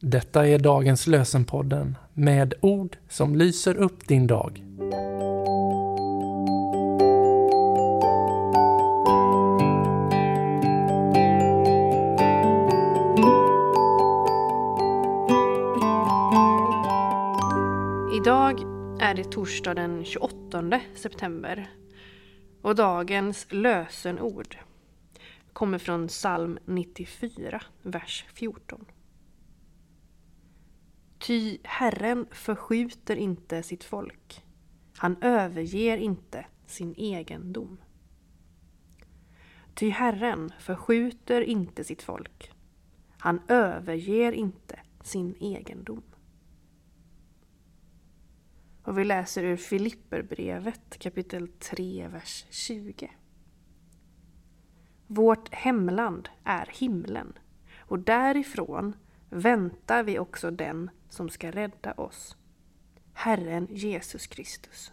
Detta är dagens lösenpodden med ord som lyser upp din dag. Idag är det torsdag den 28 september och dagens lösenord kommer från psalm 94, vers 14. Ty Herren förskjuter inte sitt folk. Han överger inte sin egendom. Ty Herren förskjuter inte sitt folk. Han överger inte sin egendom. Och vi läser ur Filipperbrevet kapitel 3, vers 20. Vårt hemland är himlen och därifrån väntar vi också den som ska rädda oss, Herren Jesus Kristus.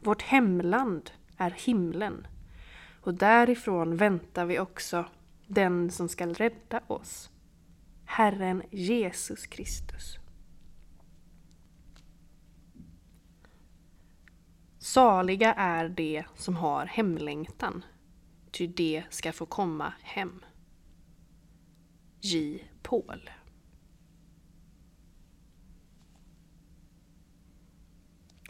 Vårt hemland är himlen och därifrån väntar vi också den som ska rädda oss, Herren Jesus Kristus. Saliga är de som har hemlängtan, ty de ska få komma hem. J. Paul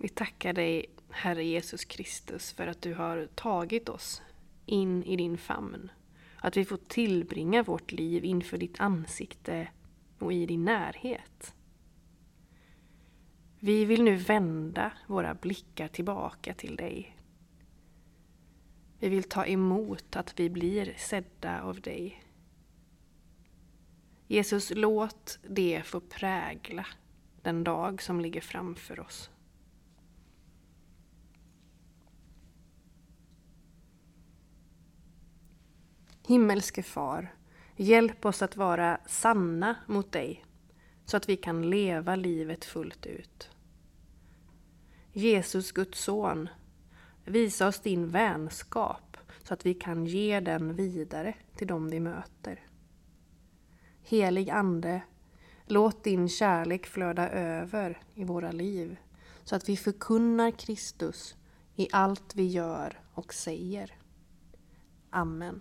Vi tackar dig, Herre Jesus Kristus, för att du har tagit oss in i din famn. Att vi får tillbringa vårt liv inför ditt ansikte och i din närhet. Vi vill nu vända våra blickar tillbaka till dig. Vi vill ta emot att vi blir sedda av dig. Jesus, låt det få prägla den dag som ligger framför oss. Himmelske Far, hjälp oss att vara sanna mot dig så att vi kan leva livet fullt ut. Jesus, Guds son, visa oss din vänskap så att vi kan ge den vidare till dem vi möter. Helig Ande, låt din kärlek flöda över i våra liv så att vi förkunnar Kristus i allt vi gör och säger. Amen.